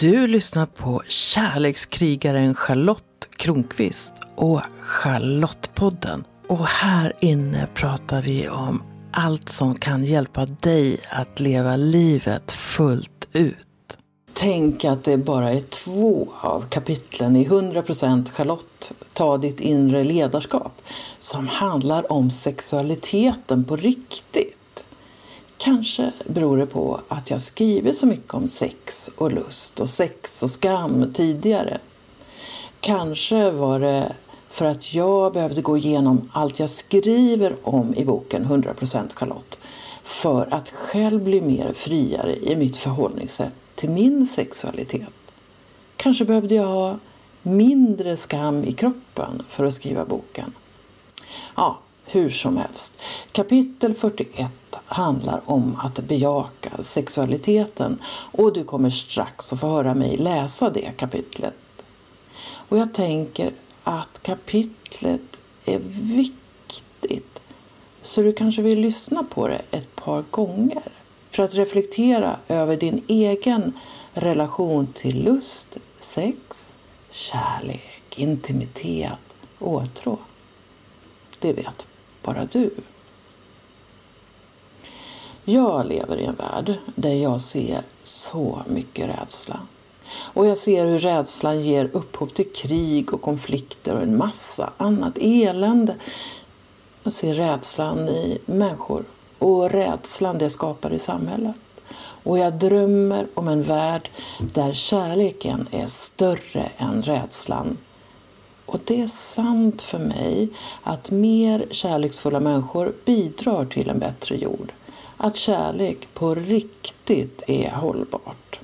Du lyssnar på kärlekskrigaren Charlotte Kronqvist och Charlottepodden. Och här inne pratar vi om allt som kan hjälpa dig att leva livet fullt ut. Tänk att det bara är två av kapitlen i 100% Charlotte, Ta ditt inre ledarskap, som handlar om sexualiteten på riktigt. Kanske beror det på att jag skrivit så mycket om sex och lust och sex och skam tidigare. Kanske var det för att jag behövde gå igenom allt jag skriver om i boken 100% Charlotte för att själv bli mer friare i mitt förhållningssätt till min sexualitet. Kanske behövde jag ha mindre skam i kroppen för att skriva boken. Ja, hur som helst. Kapitel 41 handlar om att bejaka sexualiteten och du kommer strax att få höra mig läsa det kapitlet. Och jag tänker att kapitlet är viktigt så du kanske vill lyssna på det ett par gånger för att reflektera över din egen relation till lust, sex, kärlek, intimitet, åtrå. Det vet bara du. Jag lever i en värld där jag ser så mycket rädsla. Och jag ser hur rädslan ger upphov till krig och konflikter och en massa annat elände. Jag ser rädslan i människor och rädslan det skapar i samhället. Och jag drömmer om en värld där kärleken är större än rädslan och det är sant för mig att mer kärleksfulla människor bidrar till en bättre jord. Att kärlek på riktigt är hållbart.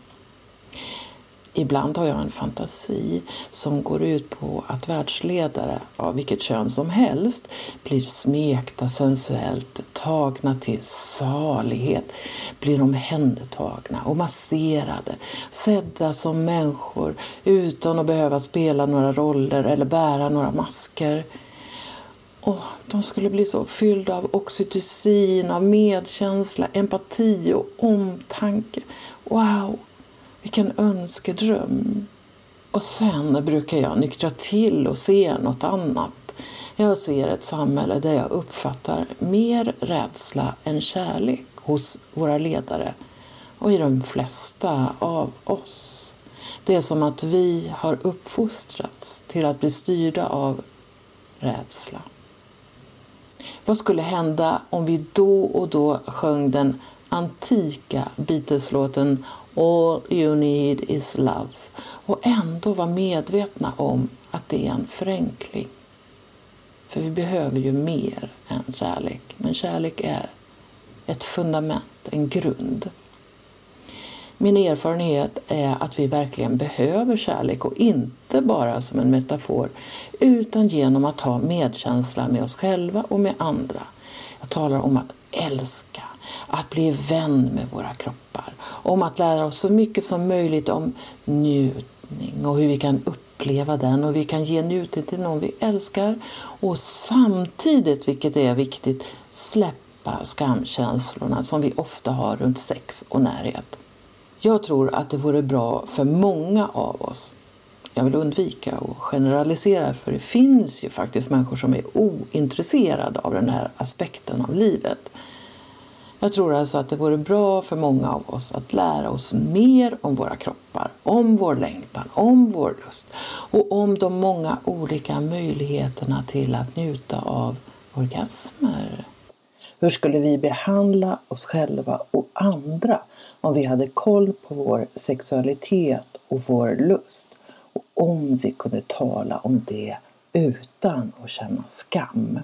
Ibland har jag en fantasi som går ut på att världsledare av vilket kön som helst blir smekta sensuellt, tagna till salighet, blir omhändertagna och masserade, sedda som människor utan att behöva spela några roller eller bära några masker oh, de skulle bli så fyllda av oxytocin, av medkänsla, empati och omtanke. Wow! Vilken önskedröm. Och sen brukar jag nyktra till och se något annat. Jag ser ett samhälle där jag uppfattar mer rädsla än kärlek hos våra ledare och i de flesta av oss. Det är som att vi har uppfostrats till att bli styrda av rädsla. Vad skulle hända om vi då och då sjöng den antika Beatles-låten All you need is love och ändå var medvetna om att det är en förenkling. För vi behöver ju mer än kärlek. Men kärlek är ett fundament, en grund. Min erfarenhet är att vi verkligen behöver kärlek och inte bara som en metafor utan genom att ha medkänsla med oss själva och med andra. Jag talar om att älska, att bli vän med våra kroppar, om att lära oss så mycket som möjligt om njutning och hur vi kan uppleva den och hur vi kan ge njutning till någon vi älskar och samtidigt, vilket är viktigt, släppa skamkänslorna som vi ofta har runt sex och närhet. Jag tror att det vore bra för många av oss jag vill undvika att generalisera för det finns ju faktiskt människor som är ointresserade av den här aspekten av livet. Jag tror alltså att det vore bra för många av oss att lära oss mer om våra kroppar, om vår längtan, om vår lust och om de många olika möjligheterna till att njuta av orgasmer. Hur skulle vi behandla oss själva och andra om vi hade koll på vår sexualitet och vår lust? Och om vi kunde tala om det utan att känna skam.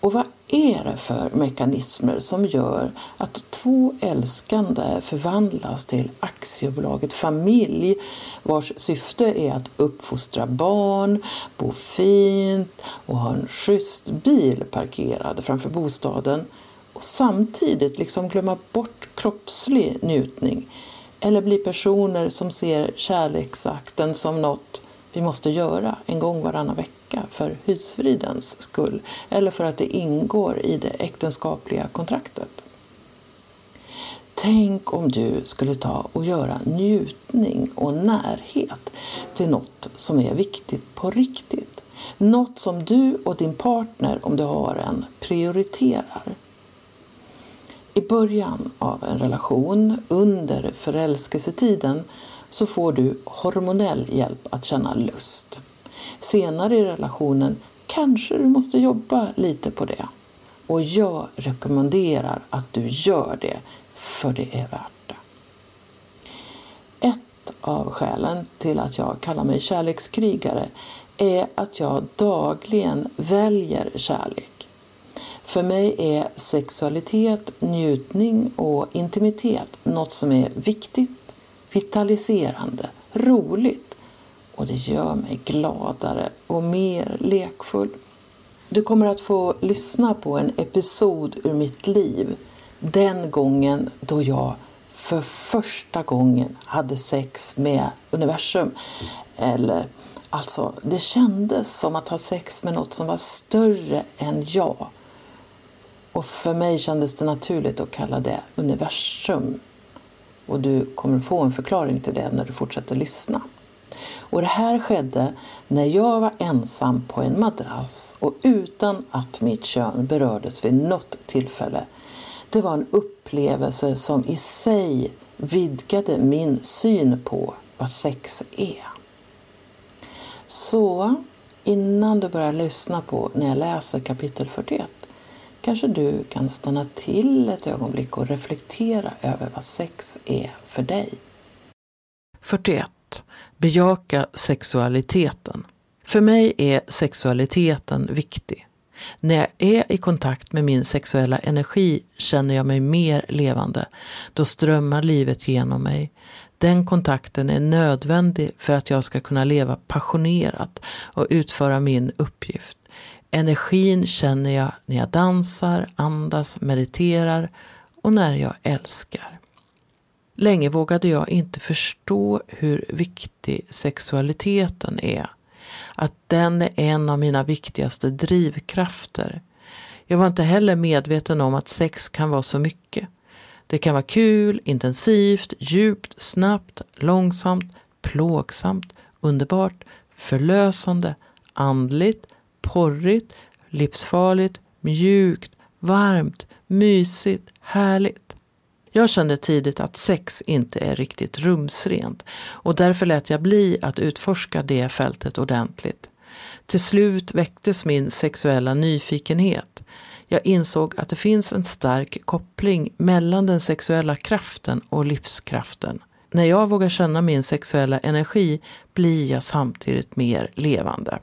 Och vad är det för mekanismer som gör att två älskande förvandlas till aktiebolaget familj vars syfte är att uppfostra barn, bo fint och ha en schysst bil parkerad framför bostaden och samtidigt liksom glömma bort kroppslig njutning eller bli personer som ser kärleksakten som något vi måste göra en gång varannan vecka för husfridens skull eller för att det ingår i det äktenskapliga kontraktet. Tänk om du skulle ta och göra njutning och närhet till något som är viktigt på riktigt. Något som du och din partner, om du har en, prioriterar. I början av en relation, under förälskelsetiden, så får du hormonell hjälp att känna lust. Senare i relationen kanske du måste jobba lite på det. Och jag rekommenderar att du gör det, för det är värt det. Ett av skälen till att jag kallar mig kärlekskrigare är att jag dagligen väljer kärlek. För mig är sexualitet, njutning och intimitet något som är viktigt, vitaliserande, roligt och det gör mig gladare och mer lekfull. Du kommer att få lyssna på en episod ur mitt liv den gången då jag för första gången hade sex med universum. Eller Alltså, det kändes som att ha sex med något som var större än jag. Och för mig kändes det naturligt att kalla det universum. Och du kommer få en förklaring till det när du fortsätter lyssna. Och det här skedde när jag var ensam på en madrass och utan att mitt kön berördes vid något tillfälle. Det var en upplevelse som i sig vidgade min syn på vad sex är. Så innan du börjar lyssna på när jag läser kapitel 41 kanske du kan stanna till ett ögonblick och reflektera över vad sex är för dig. 41. Bejaka sexualiteten. För mig är sexualiteten viktig. När jag är i kontakt med min sexuella energi känner jag mig mer levande. Då strömmar livet genom mig. Den kontakten är nödvändig för att jag ska kunna leva passionerat och utföra min uppgift. Energin känner jag när jag dansar, andas, mediterar och när jag älskar. Länge vågade jag inte förstå hur viktig sexualiteten är. Att den är en av mina viktigaste drivkrafter. Jag var inte heller medveten om att sex kan vara så mycket. Det kan vara kul, intensivt, djupt, snabbt, långsamt, plågsamt, underbart, förlösande, andligt, porrigt, livsfarligt, mjukt, varmt, mysigt, härligt. Jag kände tidigt att sex inte är riktigt rumsrent och därför lät jag bli att utforska det fältet ordentligt. Till slut väcktes min sexuella nyfikenhet. Jag insåg att det finns en stark koppling mellan den sexuella kraften och livskraften. När jag vågar känna min sexuella energi blir jag samtidigt mer levande.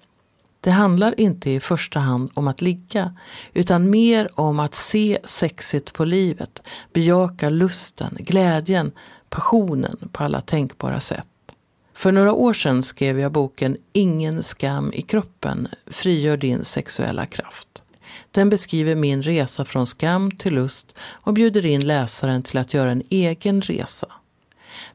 Det handlar inte i första hand om att ligga, utan mer om att se sexigt på livet, bejaka lusten, glädjen, passionen på alla tänkbara sätt. För några år sedan skrev jag boken Ingen skam i kroppen, frigör din sexuella kraft. Den beskriver min resa från skam till lust och bjuder in läsaren till att göra en egen resa.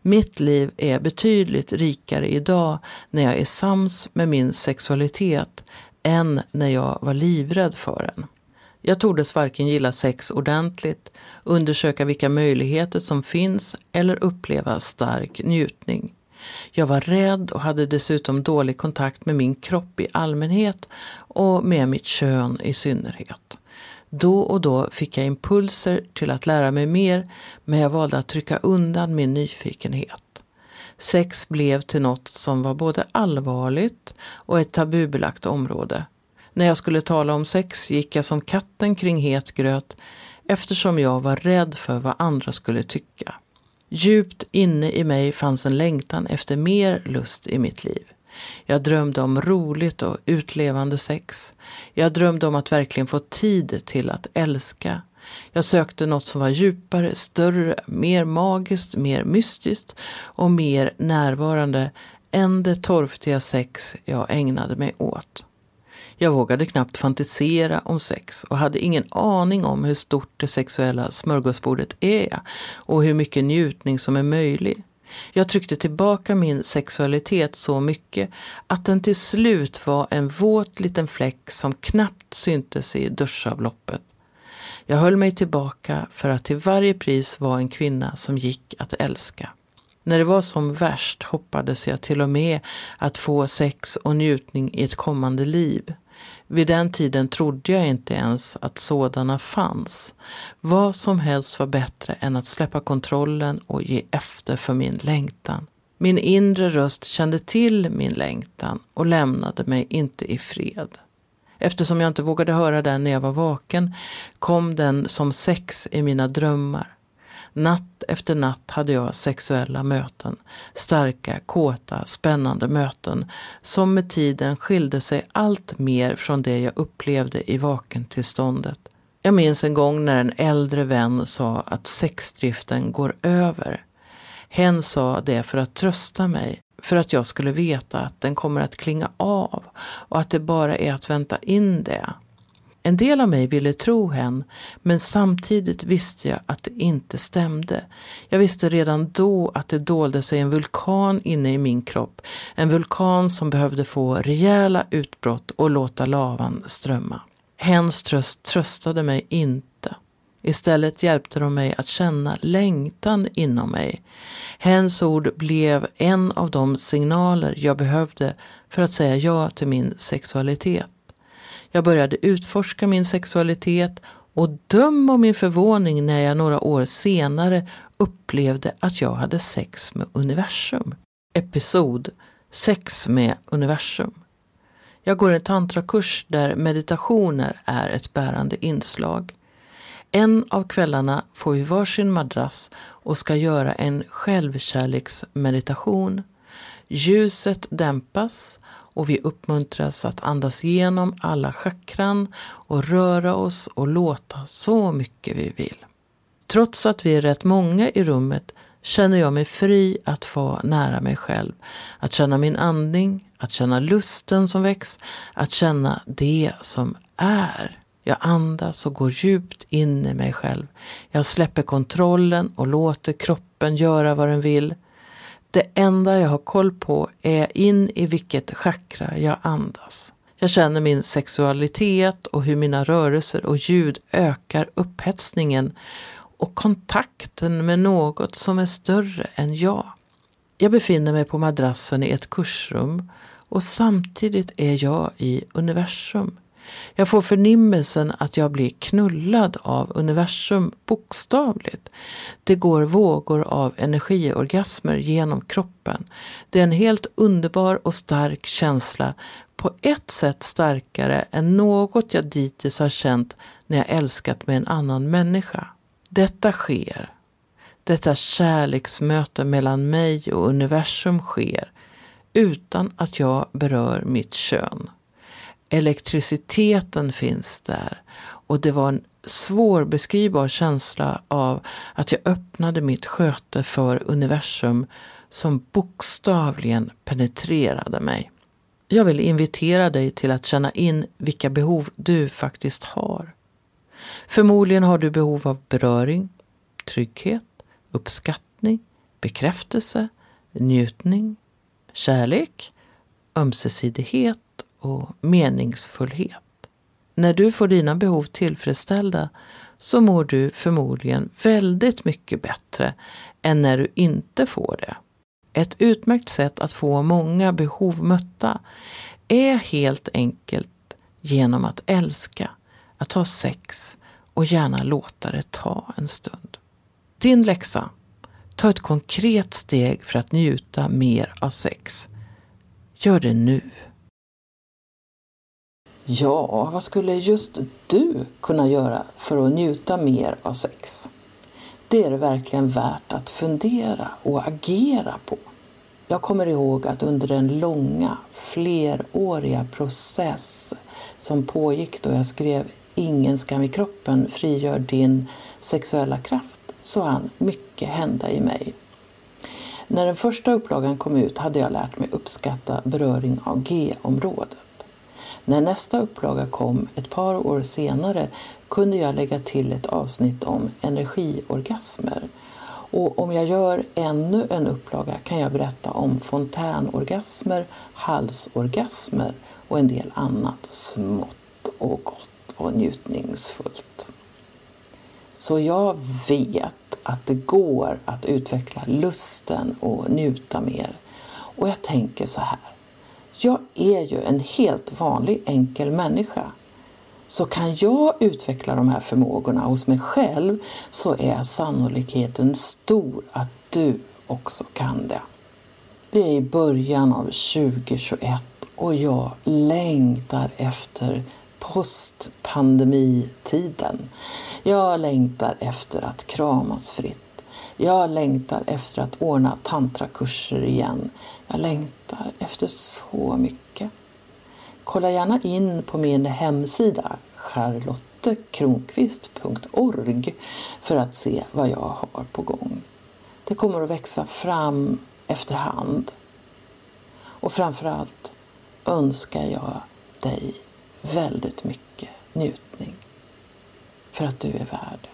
Mitt liv är betydligt rikare idag när jag är sams med min sexualitet än när jag var livrädd för den. Jag tordes varken gilla sex ordentligt, undersöka vilka möjligheter som finns eller uppleva stark njutning. Jag var rädd och hade dessutom dålig kontakt med min kropp i allmänhet och med mitt kön i synnerhet. Då och då fick jag impulser till att lära mig mer men jag valde att trycka undan min nyfikenhet. Sex blev till något som var både allvarligt och ett tabubelagt område. När jag skulle tala om sex gick jag som katten kring het gröt eftersom jag var rädd för vad andra skulle tycka. Djupt inne i mig fanns en längtan efter mer lust i mitt liv. Jag drömde om roligt och utlevande sex. Jag drömde om att verkligen få tid till att älska. Jag sökte något som var djupare, större, mer magiskt, mer mystiskt och mer närvarande än det torftiga sex jag ägnade mig åt. Jag vågade knappt fantisera om sex och hade ingen aning om hur stort det sexuella smörgåsbordet är och hur mycket njutning som är möjlig. Jag tryckte tillbaka min sexualitet så mycket att den till slut var en våt liten fläck som knappt syntes i duschavloppet. Jag höll mig tillbaka för att till varje pris vara en kvinna som gick att älska. När det var som värst hoppades jag till och med att få sex och njutning i ett kommande liv. Vid den tiden trodde jag inte ens att sådana fanns. Vad som helst var bättre än att släppa kontrollen och ge efter för min längtan. Min inre röst kände till min längtan och lämnade mig inte i fred. Eftersom jag inte vågade höra den när jag var vaken kom den som sex i mina drömmar. Natt efter natt hade jag sexuella möten. Starka, kåta, spännande möten som med tiden skilde sig allt mer från det jag upplevde i vakentillståndet. Jag minns en gång när en äldre vän sa att sexdriften går över. Hen sa det för att trösta mig, för att jag skulle veta att den kommer att klinga av och att det bara är att vänta in det. En del av mig ville tro hen, men samtidigt visste jag att det inte stämde. Jag visste redan då att det dolde sig en vulkan inne i min kropp. En vulkan som behövde få rejäla utbrott och låta lavan strömma. Hens tröst tröstade mig inte. Istället hjälpte de mig att känna längtan inom mig. Hens ord blev en av de signaler jag behövde för att säga ja till min sexualitet. Jag började utforska min sexualitet och döm om min förvåning när jag några år senare upplevde att jag hade sex med universum. Episod Sex med universum. Jag går en tantrakurs där meditationer är ett bärande inslag. En av kvällarna får vi varsin madrass och ska göra en självkärleksmeditation. Ljuset dämpas och vi uppmuntras att andas igenom alla chakran och röra oss och låta så mycket vi vill. Trots att vi är rätt många i rummet känner jag mig fri att vara nära mig själv. Att känna min andning, att känna lusten som väcks, att känna det som är. Jag andas och går djupt in i mig själv. Jag släpper kontrollen och låter kroppen göra vad den vill. Det enda jag har koll på är in i vilket chakra jag andas. Jag känner min sexualitet och hur mina rörelser och ljud ökar upphetsningen och kontakten med något som är större än jag. Jag befinner mig på madrassen i ett kursrum och samtidigt är jag i universum. Jag får förnimmelsen att jag blir knullad av universum bokstavligt. Det går vågor av energiorgasmer genom kroppen. Det är en helt underbar och stark känsla. På ett sätt starkare än något jag dittills har känt när jag älskat med en annan människa. Detta sker. Detta kärleksmöte mellan mig och universum sker utan att jag berör mitt kön elektriciteten finns där. Och det var en svårbeskrivbar känsla av att jag öppnade mitt sköte för universum som bokstavligen penetrerade mig. Jag vill invitera dig till att känna in vilka behov du faktiskt har. Förmodligen har du behov av beröring, trygghet, uppskattning, bekräftelse, njutning, kärlek, ömsesidighet och meningsfullhet. När du får dina behov tillfredsställda så mår du förmodligen väldigt mycket bättre än när du inte får det. Ett utmärkt sätt att få många behov mötta är helt enkelt genom att älska, att ha sex och gärna låta det ta en stund. Din läxa. Ta ett konkret steg för att njuta mer av sex. Gör det nu. Ja, vad skulle just du kunna göra för att njuta mer av sex? Det är det verkligen värt att fundera och agera på. Jag kommer ihåg att under den långa, fleråriga process som pågick då jag skrev Ingen skam i kroppen frigör din sexuella kraft så hann mycket hända i mig. När den första upplagan kom ut hade jag lärt mig uppskatta beröring av G-området. När nästa upplaga kom ett par år senare kunde jag lägga till ett avsnitt om energiorgasmer. Och om jag gör ännu en upplaga kan jag berätta om fontänorgasmer, halsorgasmer och en del annat smått och gott och njutningsfullt. Så jag vet att det går att utveckla lusten och njuta mer. Och jag tänker så här. Jag är ju en helt vanlig enkel människa. Så kan jag utveckla de här förmågorna hos mig själv så är sannolikheten stor att du också kan det. Vi är i början av 2021 och jag längtar efter postpandemitiden. Jag längtar efter att kramas fritt. Jag längtar efter att ordna tantrakurser igen. Jag längtar efter så mycket. Kolla gärna in på min hemsida charlottekronqvist.org för att se vad jag har på gång. Det kommer att växa fram efterhand. Och framförallt önskar jag dig väldigt mycket njutning. För att du är värd det.